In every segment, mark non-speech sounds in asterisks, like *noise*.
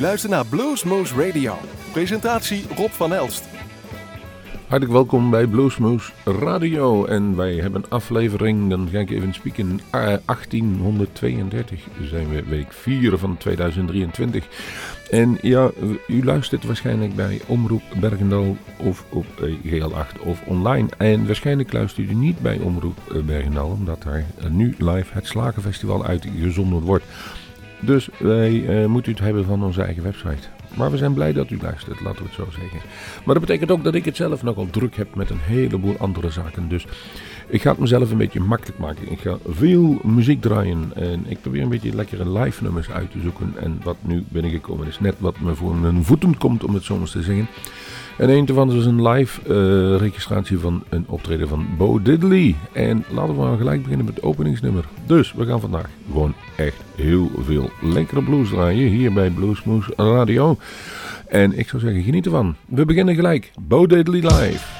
luistert naar Bluesmoose Radio. Presentatie Rob van Elst. Hartelijk welkom bij Bluesmoose Radio. En wij hebben aflevering, dan ga ik even spieken, 1832 zijn we week 4 van 2023. En ja, u luistert waarschijnlijk bij Omroep Bergendal of op GL8 of online. En waarschijnlijk luistert u niet bij Omroep Bergendal, omdat daar nu live het Slagenfestival uitgezonden wordt. Dus wij uh, moeten het hebben van onze eigen website. Maar we zijn blij dat u luistert, laten we het zo zeggen. Maar dat betekent ook dat ik het zelf nogal druk heb met een heleboel andere zaken. Dus ik ga het mezelf een beetje makkelijk maken. Ik ga veel muziek draaien en ik probeer een beetje lekkere live nummers uit te zoeken. En wat nu binnengekomen is net wat me voor mijn voeten komt, om het zo eens te zeggen. En een daarvan was een live uh, registratie van een optreden van Bo Diddley. En laten we maar gelijk beginnen met het openingsnummer. Dus we gaan vandaag gewoon echt heel veel lekkere blues draaien hier bij Bluesmoes Radio. En ik zou zeggen, geniet ervan. We beginnen gelijk. Bo Diddley live.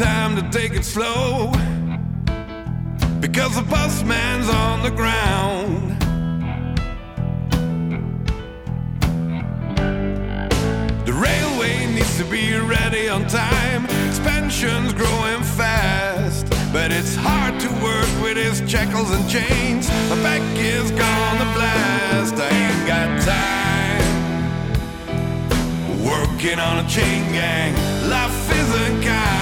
Time to take it slow because the busman's on the ground. The railway needs to be ready on time. Expansion's growing fast, but it's hard to work with his shackles and chains. My back is gonna blast. I ain't got time. Working on a chain gang, life isn't kind.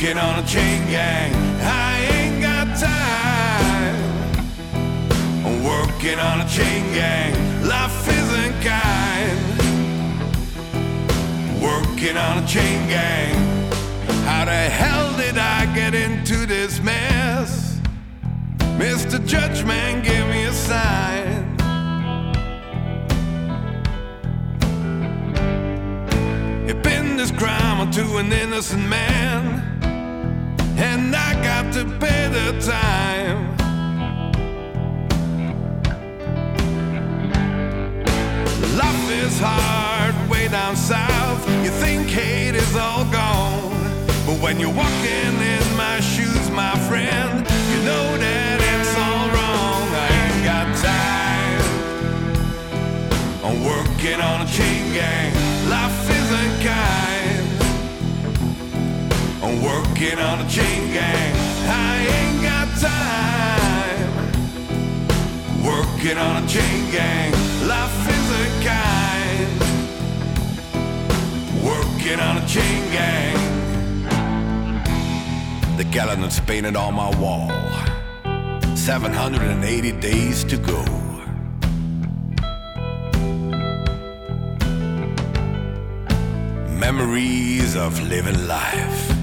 Working on a chain gang, I ain't got time. I'm working on a chain gang, life isn't kind. Working on a chain gang, how the hell did I get into this mess? Mr. Judgeman, give me a sign. You pinned this crime onto an innocent man, and I got to pay the time. Life is hard way down south. You think hate is all gone. But when you're walking in my shoes, my friend, you know that it's all wrong. I ain't got time. I'm working on a chain gang. Working on a chain gang. I ain't got time working on a chain gang. Life isn't kind. Working on a chain gang. The calendar's painted on my wall. 780 days to go. Memories of living life.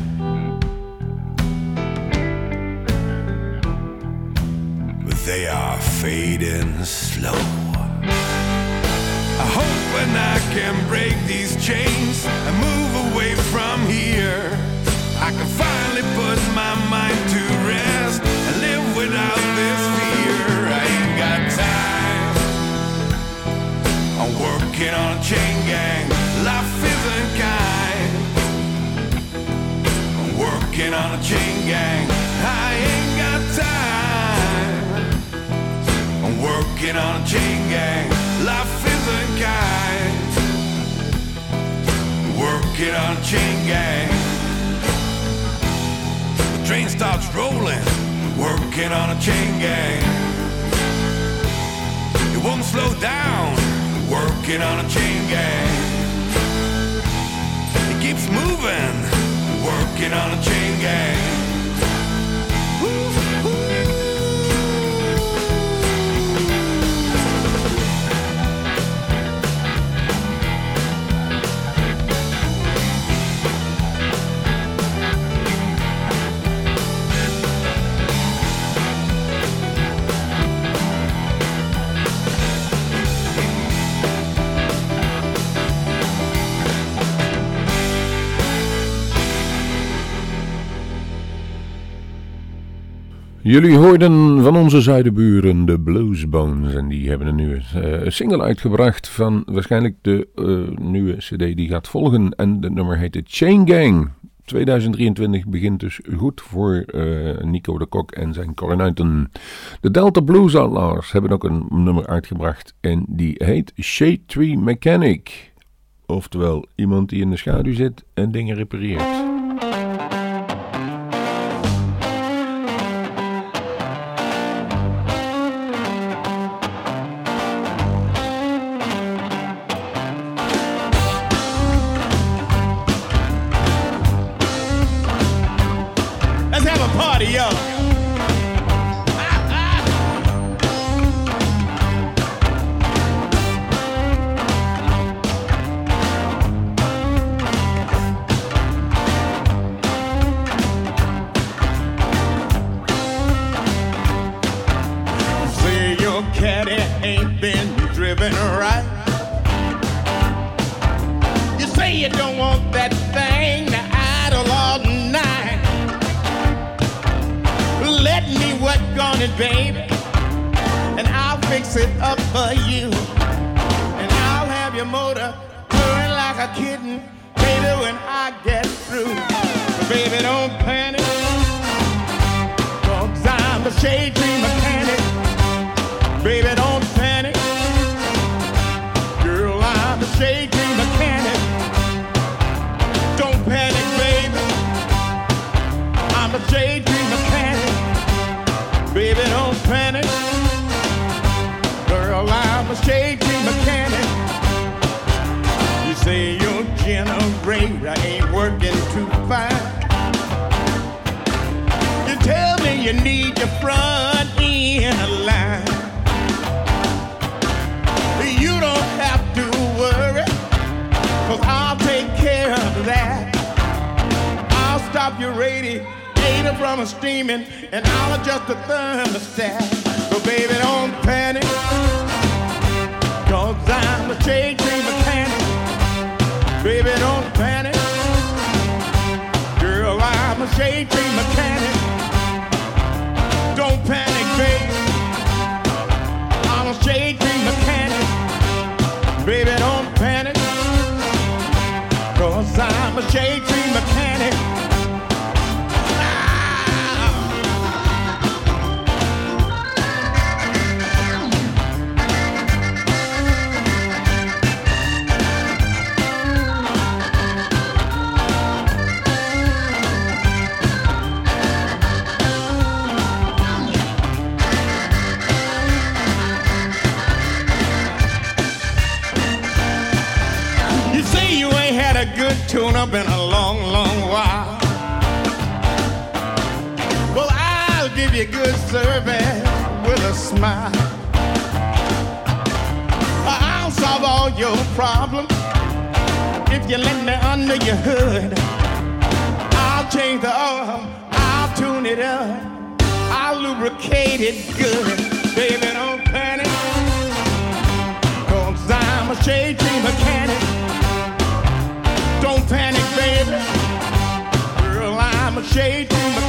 They are fading slow. I hope when I can break these chains and move away from here, I can finally put my mind to rest and live without this fear. I ain't got time. I'm working on a chain gang. Life isn't kind. I'm working on a chain gang. Working on a chain gang. Life isn't kind. Working on a chain gang. The train starts rolling. Working on a chain gang. It won't slow down. Working on a chain gang. It keeps moving. Working on a chain gang. Jullie hoorden van onze zuidenburen de Bluesbones en die hebben een nieuwe eh, single uitgebracht van waarschijnlijk de eh, nieuwe cd die gaat volgen en de nummer heet Chain Gang. 2023 begint dus goed voor eh, Nico de Kok en zijn kornuiten. De Delta Blues Outlaws hebben ook een nummer uitgebracht en die heet Shade Tree Mechanic. Oftewel iemand die in de schaduw zit en dingen repareert. from a steaming, and I'll adjust the thermostat. So baby, don't panic, cause I'm a shade mechanic. Baby, don't panic, girl, I'm a shade mechanic. Don't panic, baby, I'm a shade mechanic. Baby, don't panic, cause I'm a shade mechanic. grown up been a long, long while. Well, I'll give you good service with a smile. I'll solve all your problems if you let me under your hood. I'll change the oil, I'll tune it up, I'll lubricate it good. Baby, don't panic, cause I'm a shade mechanic baby. Girl, I'm a shade to my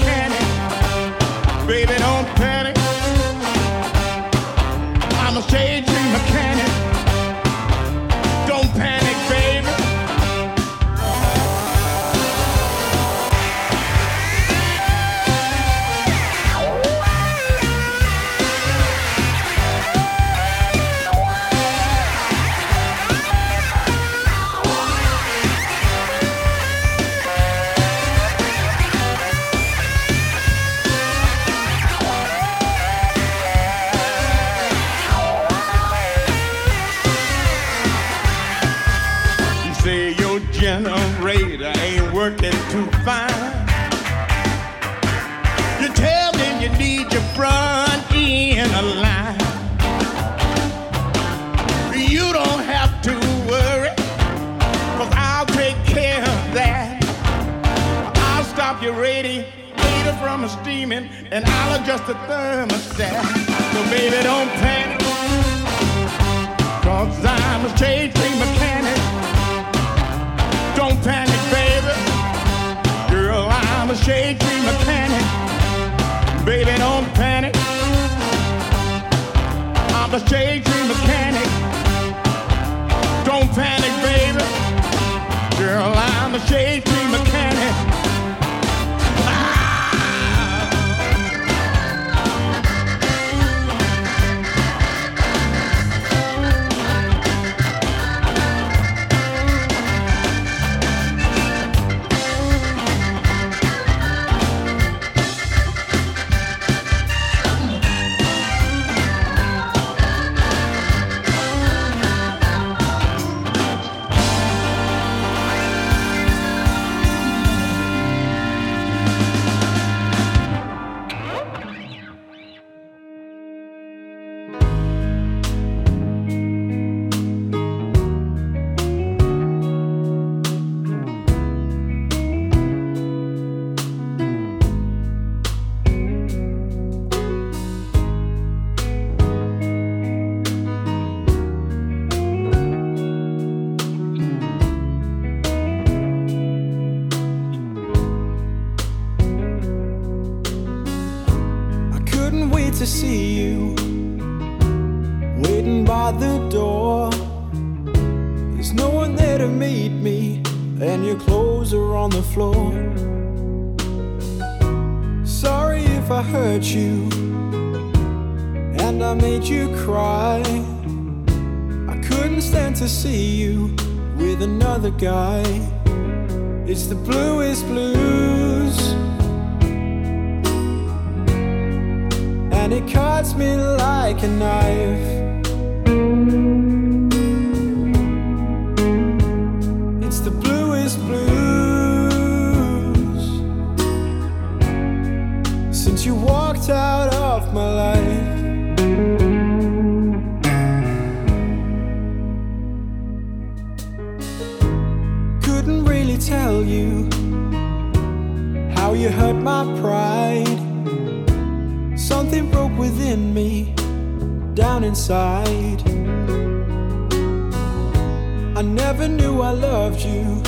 never knew I loved you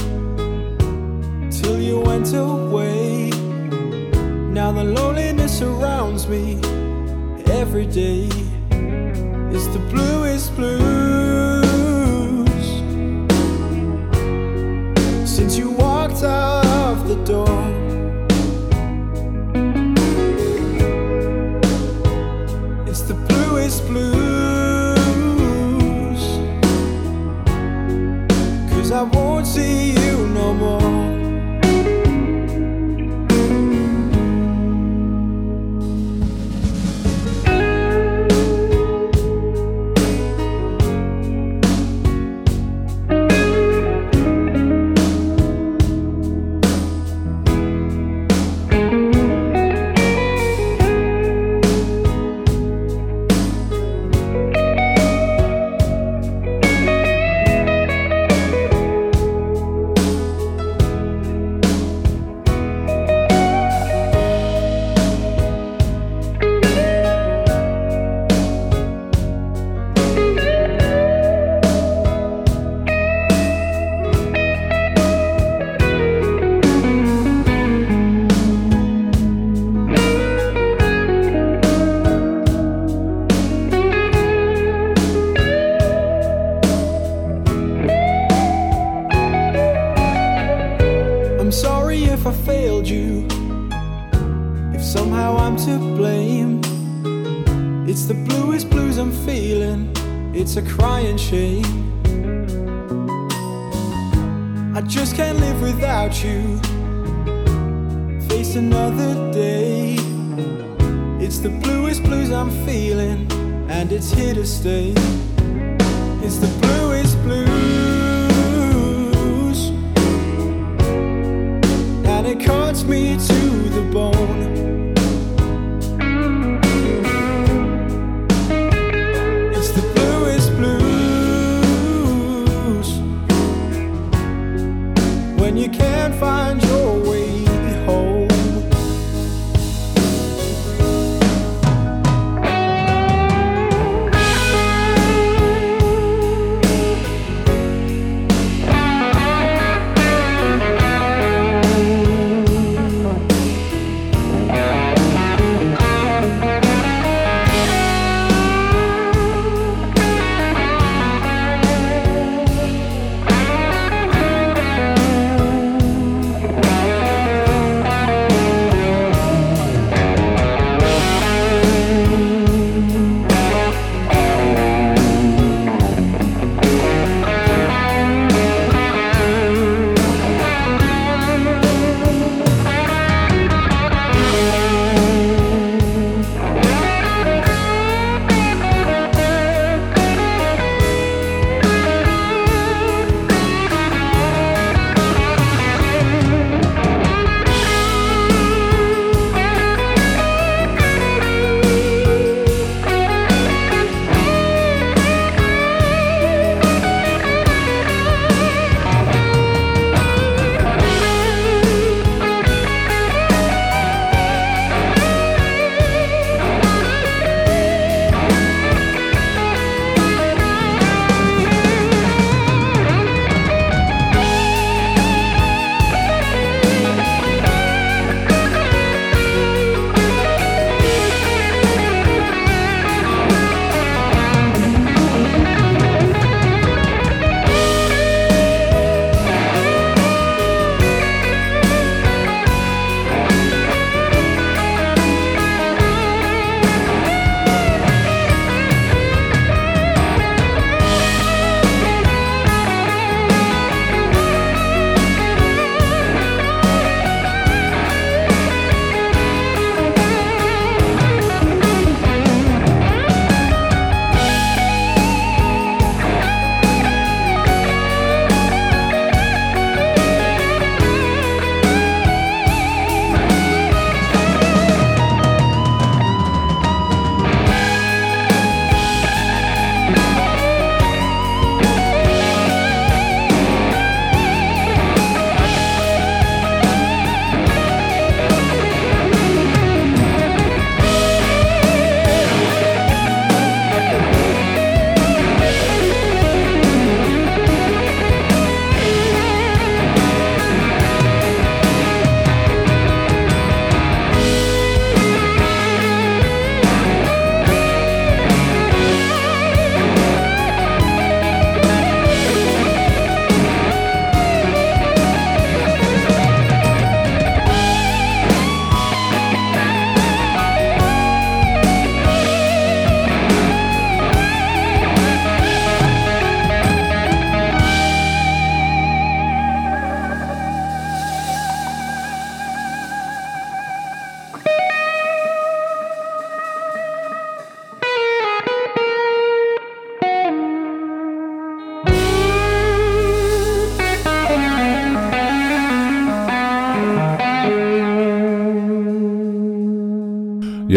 till you went away. Now the loneliness surrounds me every day. It's the bluest blues since you walked out of the door. Live without you. Face another day. It's the bluest blues I'm feeling. And it's here to stay. It's the bluest blues. and it cuts me to the bone. Can't find your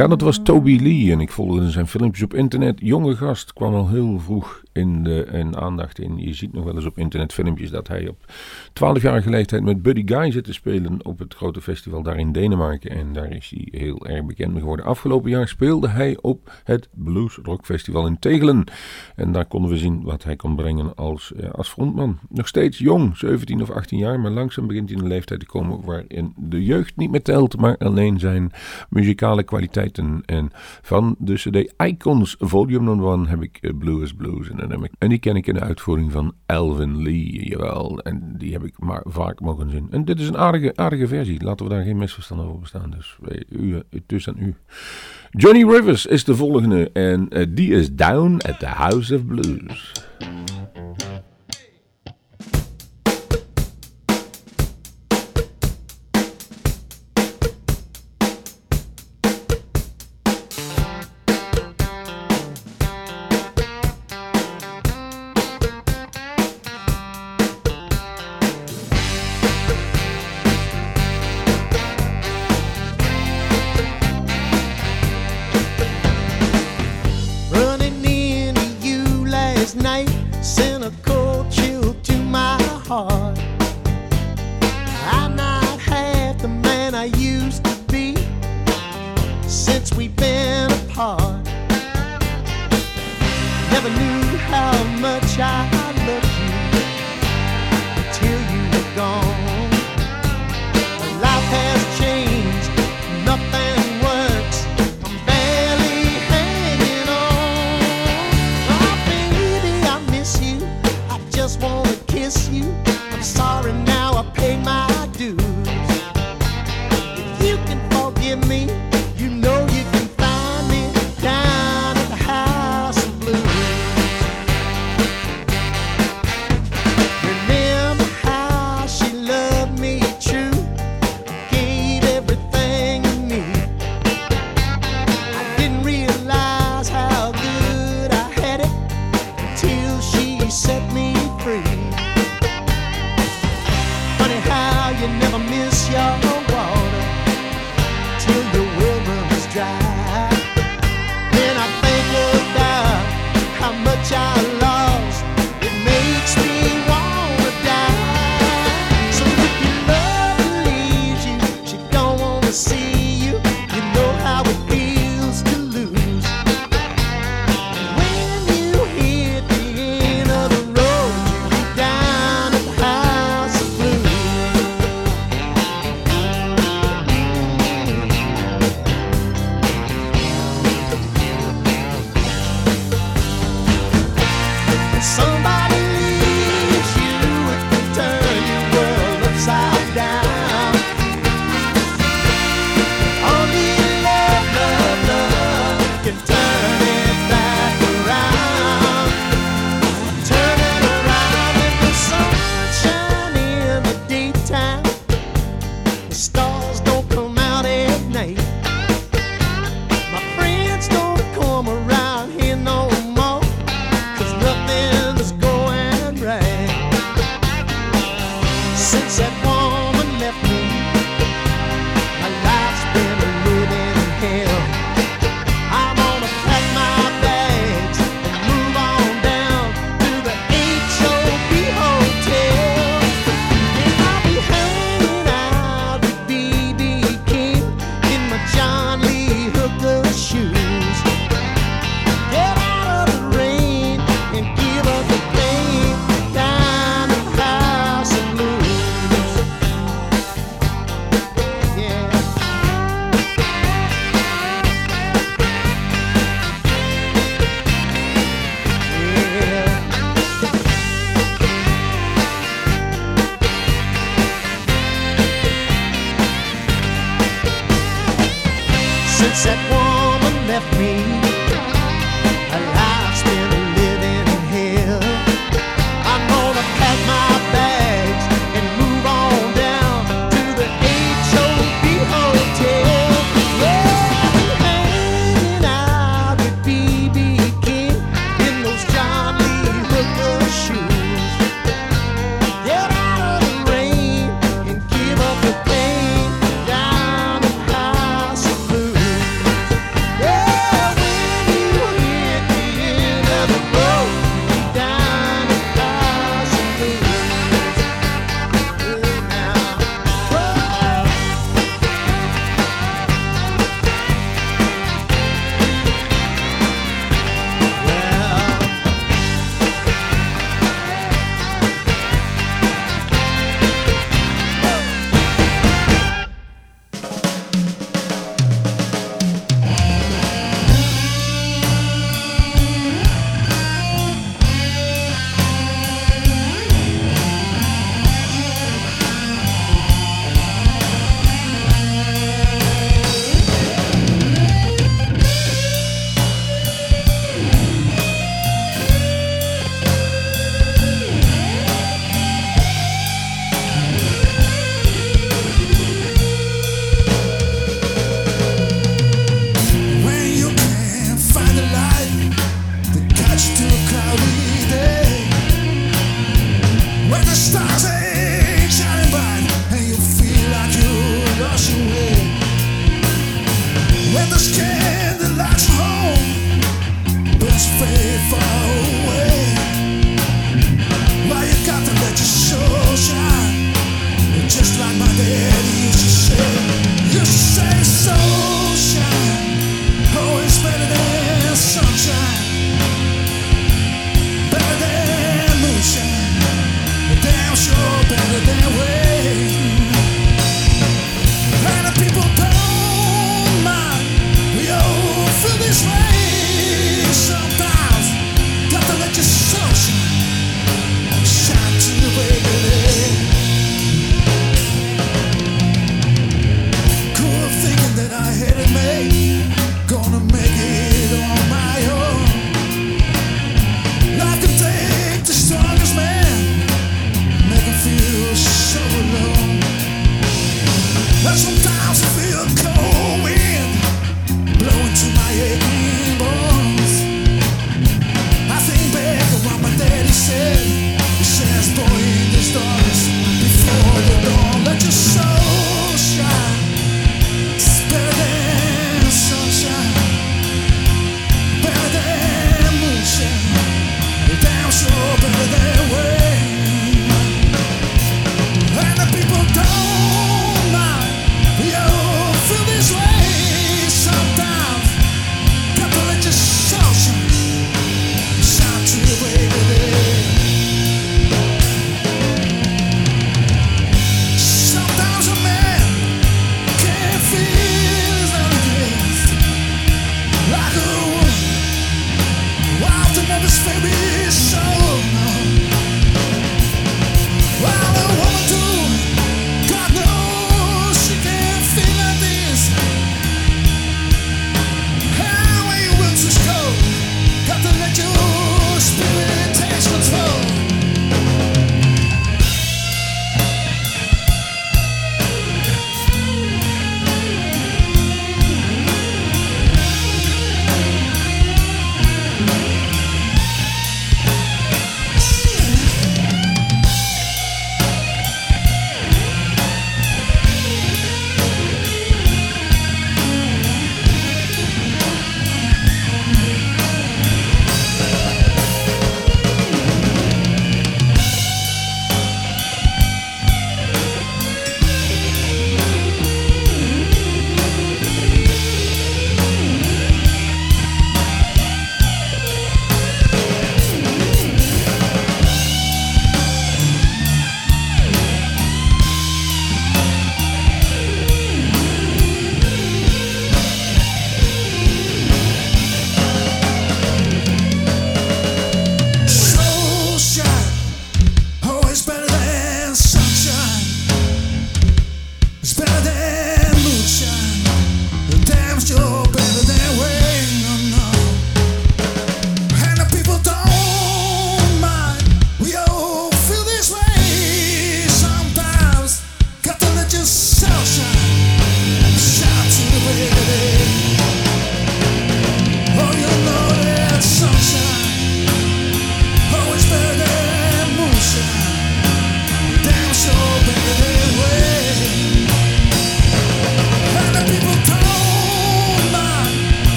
Ja, dat was Toby Lee en ik volgde zijn filmpjes op internet. Jonge gast kwam al heel vroeg in de in aandacht in. Je ziet nog wel eens op internet filmpjes dat hij op 12-jarige leeftijd met Buddy Guy zit te spelen op het grote festival daar in Denemarken. En daar is hij heel erg bekend geworden. Afgelopen jaar speelde hij op het Blues Rock Festival in Tegelen. En daar konden we zien wat hij kon brengen als, ja, als frontman. Nog steeds jong, 17 of 18 jaar, maar langzaam begint hij in een leeftijd te komen waarin de jeugd niet meer telt, maar alleen zijn muzikale kwaliteiten. En van de CD Icons Volume 1 heb ik eh, Blues Blues. En, en die ken ik in de uitvoering van Elvin Lee, jawel. En die heb ik maar vaak mogen zien. En dit is een aardige, aardige versie. Laten we daar geen misverstand over bestaan. Dus u, is aan u. Johnny Rivers is de volgende. En uh, die is Down at the House of Blues.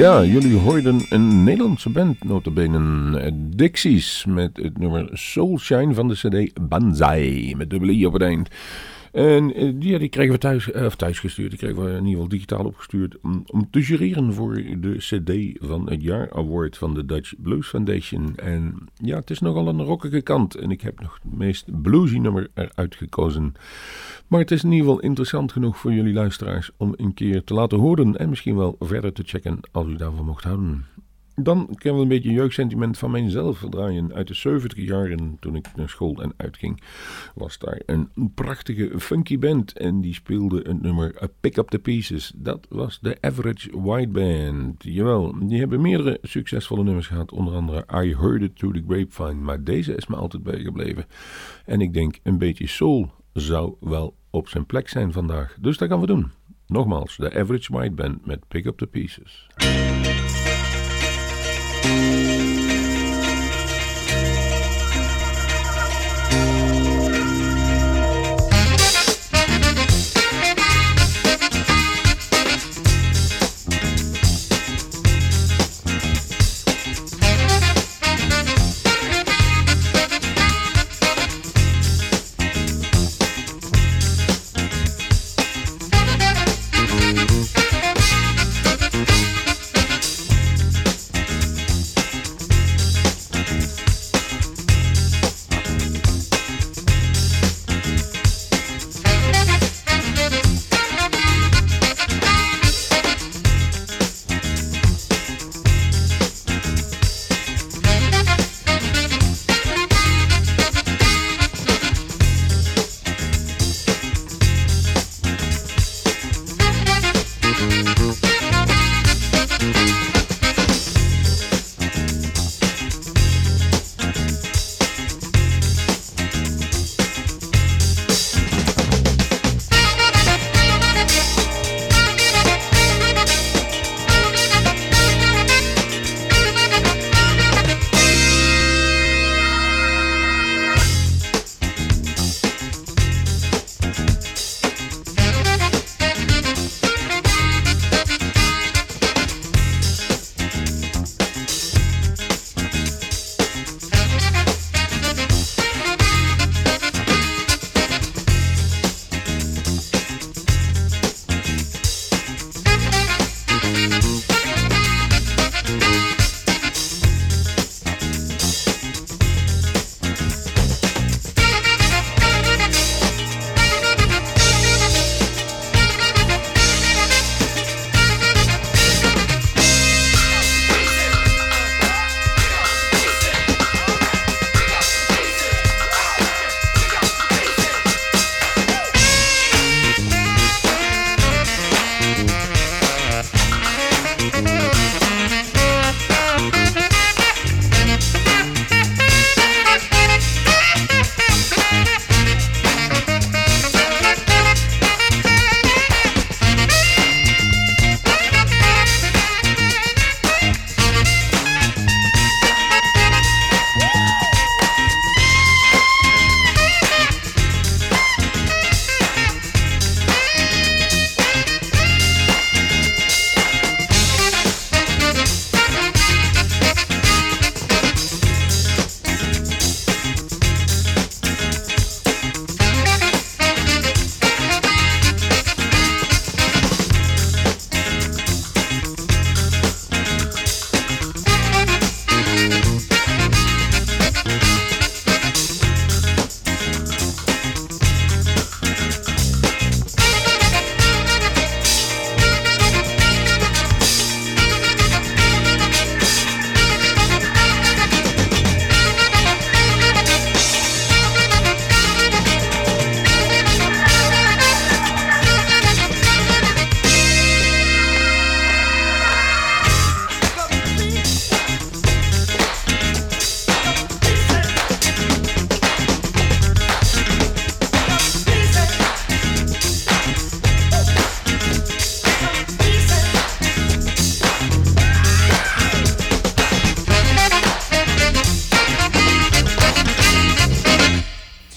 Ja, jullie hoorden een Nederlandse band, notabene Dixies, met het nummer Soulshine van de cd Banzai, met dubbele I op het eind. En eh, die, die kregen we thuis, eh, of thuis gestuurd, die kregen we in ieder geval digitaal opgestuurd om, om te jureren voor de CD van het jaar award van de Dutch Blues Foundation. En ja, het is nogal een rockige kant en ik heb nog het meest bluesy nummer eruit gekozen. Maar het is in ieder geval interessant genoeg voor jullie luisteraars om een keer te laten horen en misschien wel verder te checken als u daarvan mocht houden. Dan kan we een beetje jeugdsentiment van mijzelf draaien. Uit de 70 jaren, toen ik naar school en uitging, was daar een prachtige funky band. En die speelde het nummer Pick Up The Pieces. Dat was de Average White Band. Jawel, die hebben meerdere succesvolle nummers gehad. Onder andere I Heard It Through The Grapevine. Maar deze is me altijd bijgebleven. En ik denk een beetje soul zou wel op zijn plek zijn vandaag. Dus dat gaan we doen. Nogmaals, de Average White Band met Pick Up The Pieces. thank you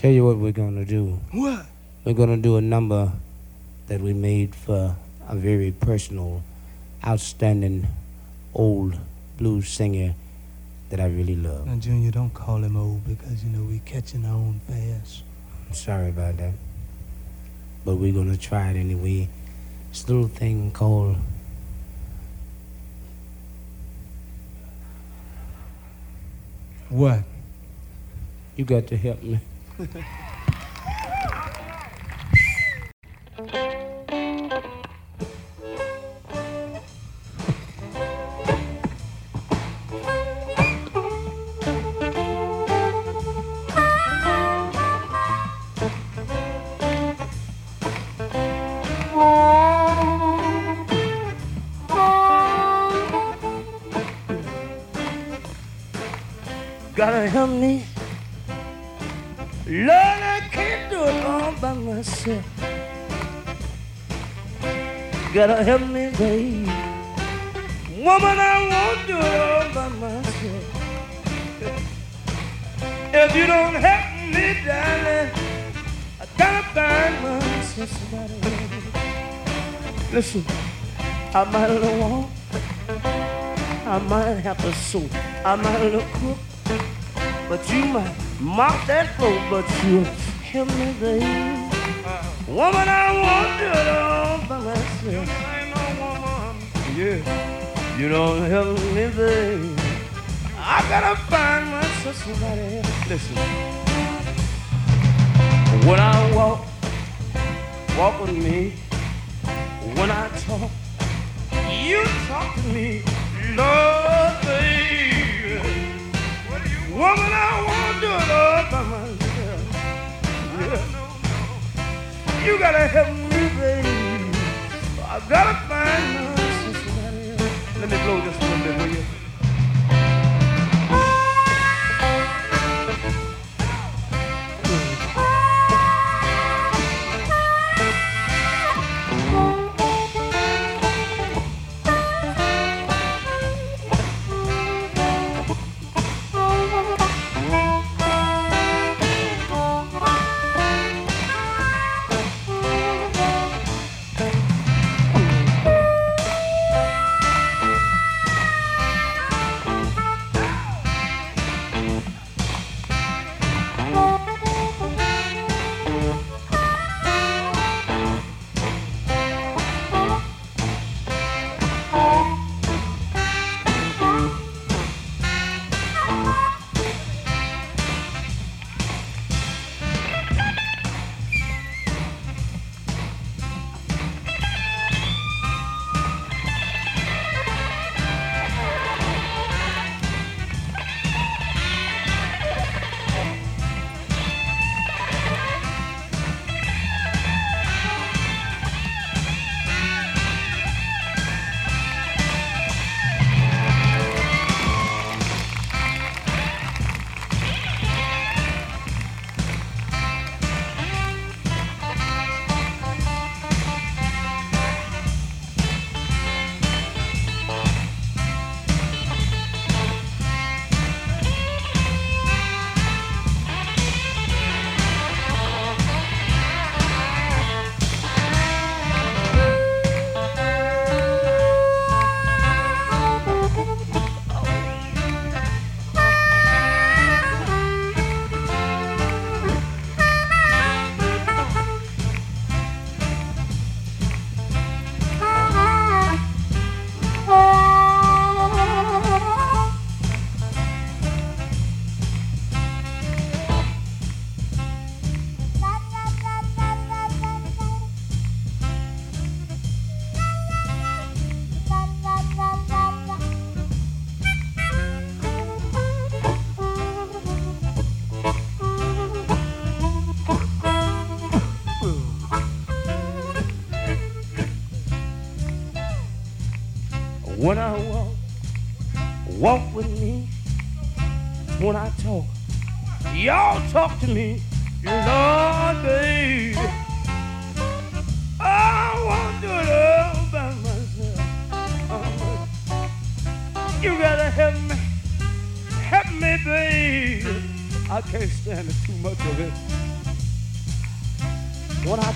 tell you what we're gonna do. What? We're gonna do a number that we made for a very personal, outstanding old blues singer that I really love. Now, Junior, don't call him old because, you know, we're catching our own fast. I'm sorry about that. But we're gonna try it anyway. This little thing called What? You Got to Help Me. Gotta help me. Lord, I can't do it all by myself. Gotta help me, babe. Woman, I won't do it all by myself. If you don't help me, darling, I gotta find myself somebody. Listen, I might have walk, I might have to sew, I might have cook, but you might mop that floor, but you help me, babe. Woman, I won't do it all Yeah, you don't help me, babe. I gotta find myself somebody else. Listen, when I walk, walk with me. When I talk, you talk to me, Lord, baby. Woman, I won't do it all by myself. Yeah. You gotta help me, baby. Gotta. Let me blow just a little bit, will you?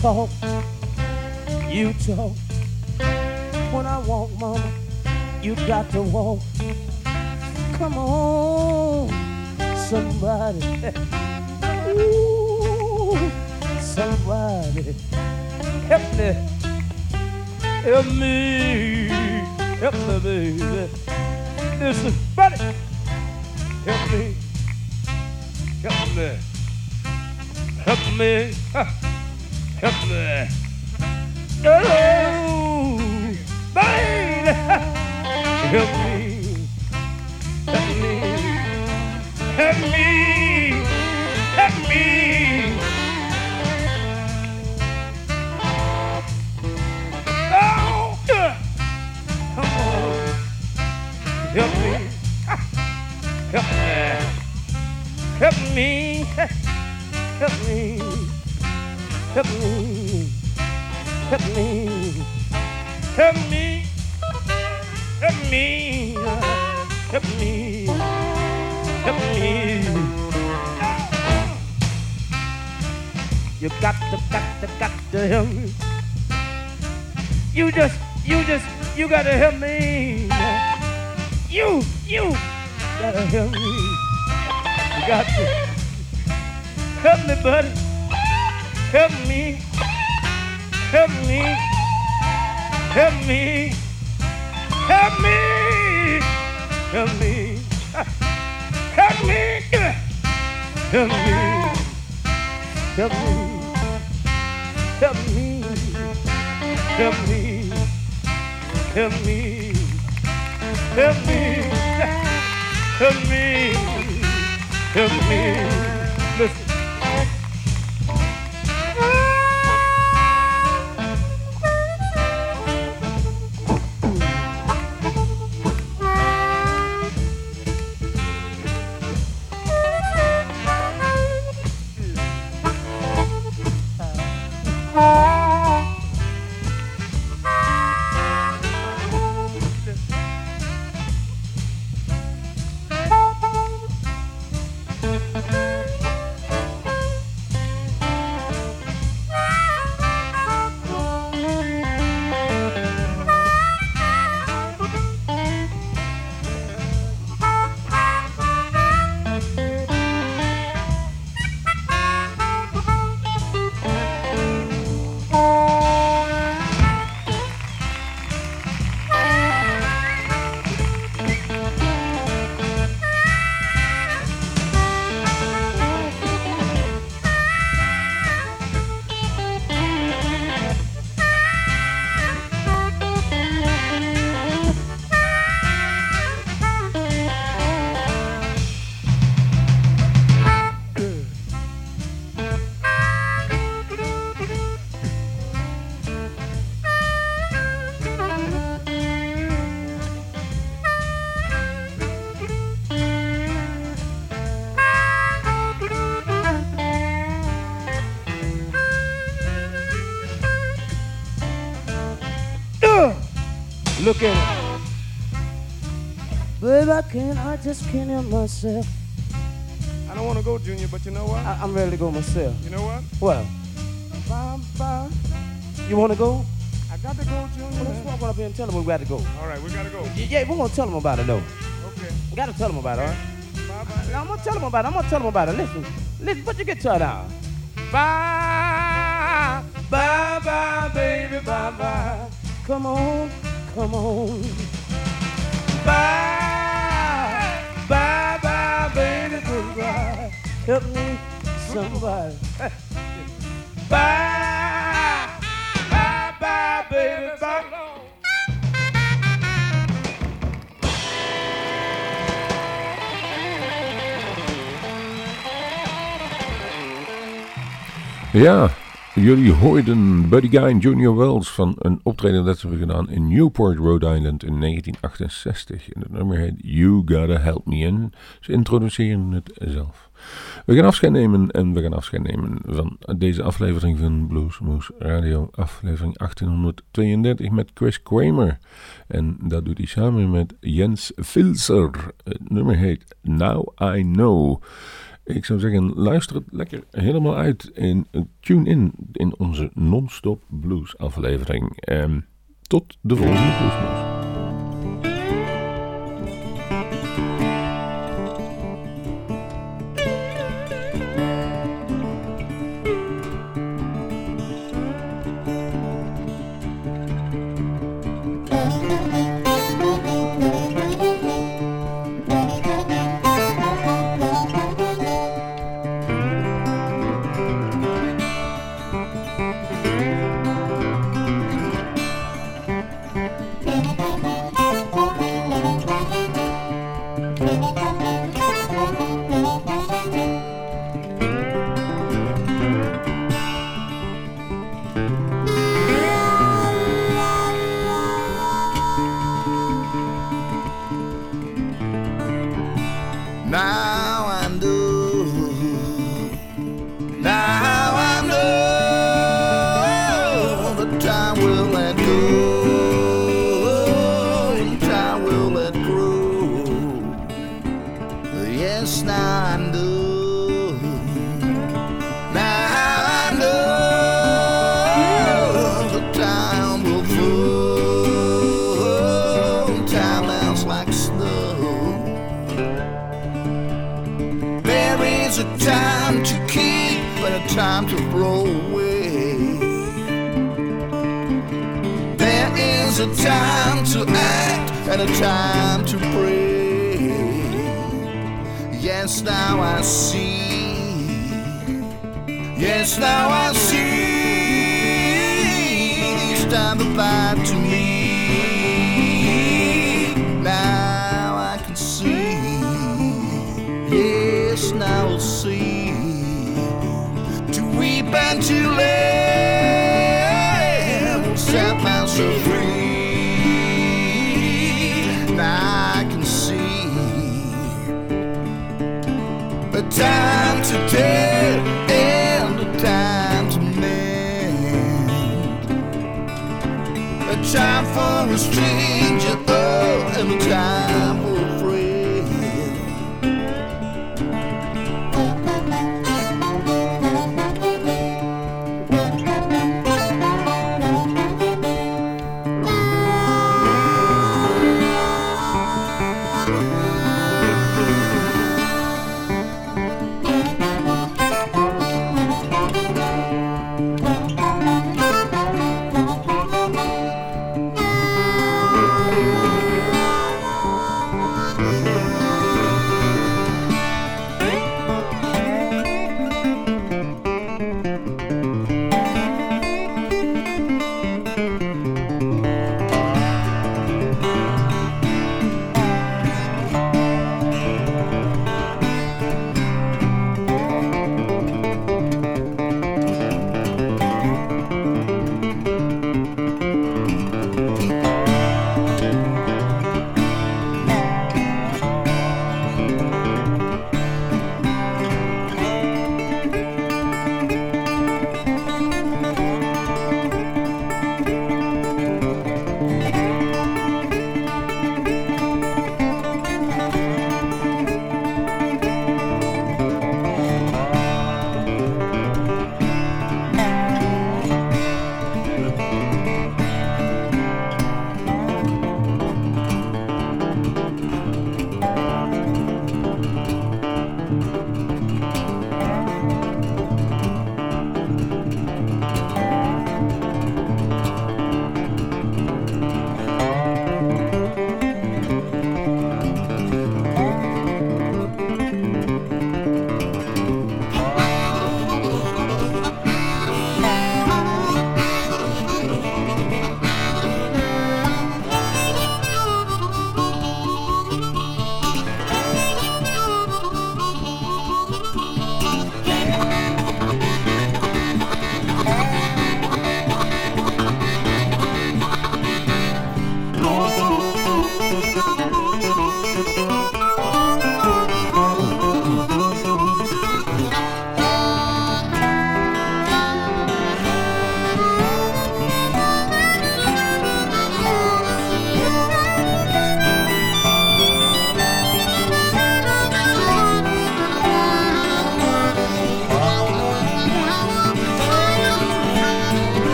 Talk, you talk. When I walk, mama, you got to walk. Come on, somebody. Ooh, somebody. Help me. Help me. Help me, baby. Listen, buddy. Help me. Help me. Help me. Help me. Oh, baby. Help me. Help me. Help me. Help me. Oh. Come on. Help me. Help me. Help me. Help me. Help me. Help me. Help me. Help me. Help me. Help me. You got to, got to, got to help me. You just, you just, you gotta help me. You, you gotta help me. You got to help me, buddy. Help me. Help me. Help me. Help me. Help me. Help me. Help me. Help me. Help me. Help me. Help me. Help me. Help me. Help me. Look at it. Baby, I can't, I just can't help myself. I don't want to go, Junior, but you know what? I, I'm ready to go myself. You know what? Well, Bye, bye. you want to go? I got to go, Junior. Well, let's walk on up here and tell them we got to go. All right, we got to go. Yeah, we're going to tell them about it, though. Okay. We got to tell them about it, all right? Bye-bye. Now, I'm going to tell them about it. I'm going to tell them about it. Listen, listen, put your guitar down. Bye, bye, bye, baby, bye, bye. Come on, come on. Bye, bye, bye, baby, goodbye. Help me, somebody. *laughs* Bye, bye, bye, baby, bye. Ja, jullie hoorden Buddy Guy en Junior Wells van een optreden dat ze hebben gedaan in Newport, Rhode Island in 1968. En het nummer heet You Gotta Help Me. En ze introduceren het zelf. We gaan afscheid nemen en we gaan afscheid nemen van deze aflevering van Bluesmoose Radio, aflevering 1832 met Chris Kramer. En dat doet hij samen met Jens Filzer. Het nummer heet Now I Know. Ik zou zeggen, luister het lekker helemaal uit en tune in in onze non-stop blues aflevering. En tot de volgende Bluesmoes.